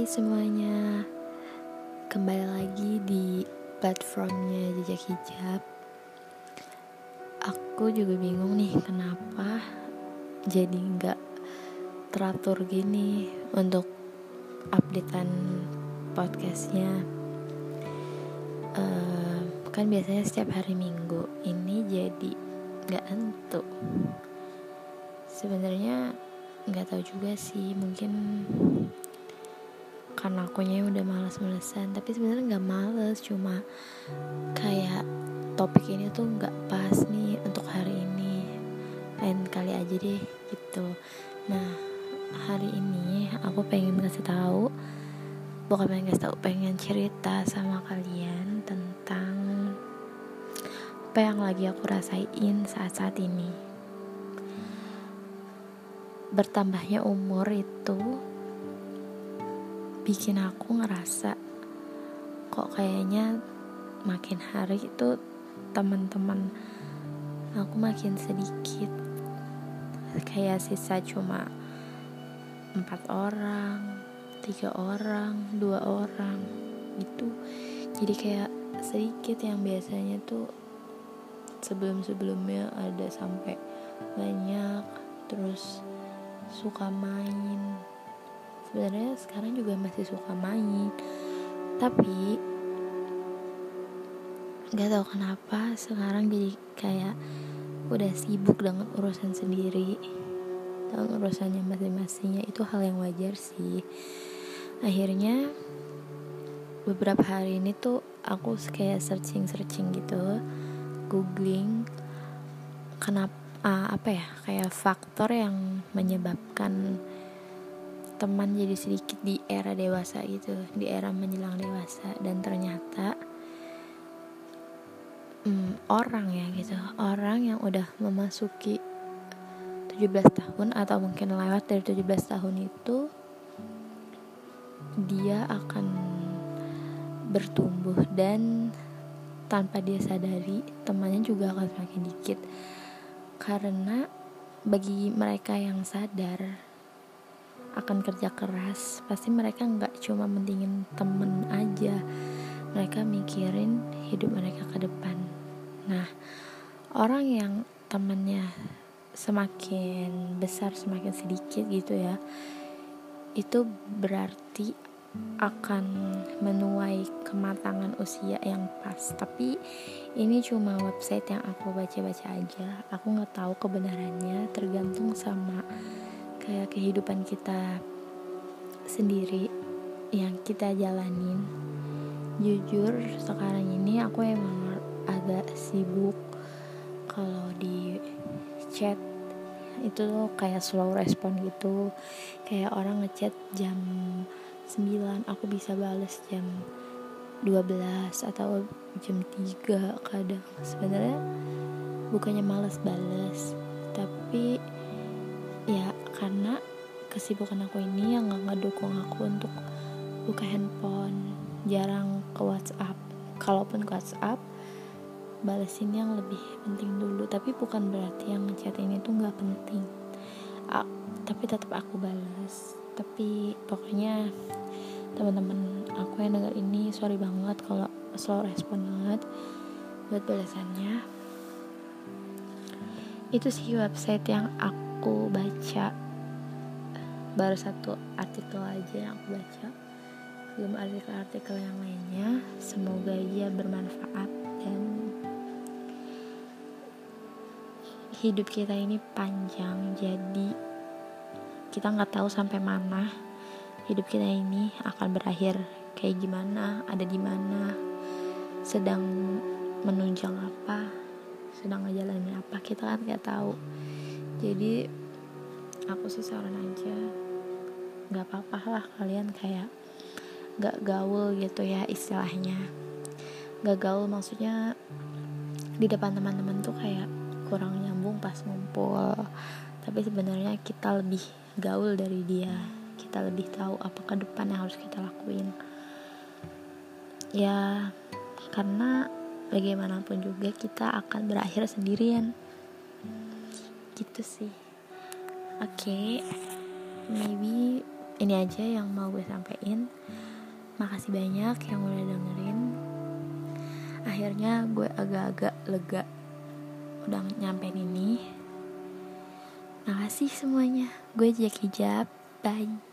Hai semuanya. Kembali lagi di platformnya Jejak Hijab. Aku juga bingung nih kenapa Jadi nggak teratur gini Untuk updatean podcastnya. Uh, Kan biasanya setiap hari minggu Ini jadi nggak entuk Sebenarnya nggak tahu juga sih mungkin karena akunya udah males-malesan tapi sebenarnya nggak males cuma kayak topik ini tuh nggak pas nih untuk hari ini. Lain kali aja deh gitu. Nah hari ini aku pengen ngasih tahu bukan pengen ngasih tahu pengen cerita sama kalian tentang apa yang lagi aku rasain saat-saat ini. Bertambahnya umur itu bikin aku ngerasa kok kayaknya makin hari itu teman-teman aku makin sedikit. Kayak sisa cuma empat orang tiga orang dua orang itu jadi kayak sedikit yang biasanya tuh sebelum-sebelumnya ada sampai banyak terus suka main sebenarnya sekarang juga masih suka main. Tapi nggak tahu kenapa sekarang jadi kayak udah sibuk dengan urusan sendiri. Dengan urusannya masing-masingnya itu hal yang wajar sih. Akhirnya beberapa hari ini tuh aku kayak searching-searching gitu googling kenapa uh, apa ya kayak faktor yang menyebabkan teman jadi sedikit di era dewasa gitu di era menjelang dewasa. Dan ternyata hmm, orang ya gitu orang yang udah memasuki 17 tahun atau mungkin lewat dari 17 tahun itu dia akan bertumbuh dan tanpa dia sadari temannya juga akan semakin dikit. Karena bagi mereka yang sadar akan kerja keras. Pasti mereka nggak cuma mendingin temen aja. Mereka mikirin hidup mereka ke depan. Nah orang yang temennya semakin besar semakin sedikit gitu ya itu berarti akan menuai kematangan usia yang pas. Tapi ini cuma website yang aku baca-baca aja. Aku nggak tahu kebenarannya tergantung sama kayak kehidupan kita sendiri yang kita jalanin. Jujur sekarang ini aku emang agak sibuk kalau di chat. Itu tuh kayak slow respon gitu. Kayak orang ngechat jam 9 aku bisa bales jam 12 atau jam 3 kadang. Sebenarnya bukannya males bales tapi ya karena kesibukan aku ini yang gak ngedukung aku untuk buka handphone jarang ke WhatsApp. Kalaupun ke WhatsApp balesin yang lebih penting dulu. Tapi bukan berarti yang ngechat ini tuh nggak penting. A tapi tetap aku balas tapi pokoknya teman-teman aku yang dengar ini sorry banget kalau slow respon banget buat balasannya itu sih website yang aku aku baca. Baru satu artikel aja yang aku baca. Belum artikel-artikel yang lainnya. Semoga aja bermanfaat dan hidup kita ini panjang. Jadi kita nggak tahu sampai mana hidup kita ini akan berakhir kayak gimana ada di mana sedang menunjang apa sedang ngejalanin apa. Kita kan nggak tahu jadi aku sih saran aja nggak apa-apa lah kalian kayak nggak gaul gitu ya istilahnya. Nggak gaul maksudnya di depan teman-teman tuh kayak kurang nyambung pas ngumpul. Tapi sebenarnya kita lebih gaul dari dia. Kita lebih tahu apa ke depan yang harus kita lakuin. Ya karena bagaimanapun juga kita akan berakhir sendirian gitu sih. Oke okay. maybe ini aja yang mau gue sampein makasih banyak yang udah dengerin. Akhirnya gue agak-agak lega udah nyampein ini. Makasih semuanya. Gue Jack Hijab bye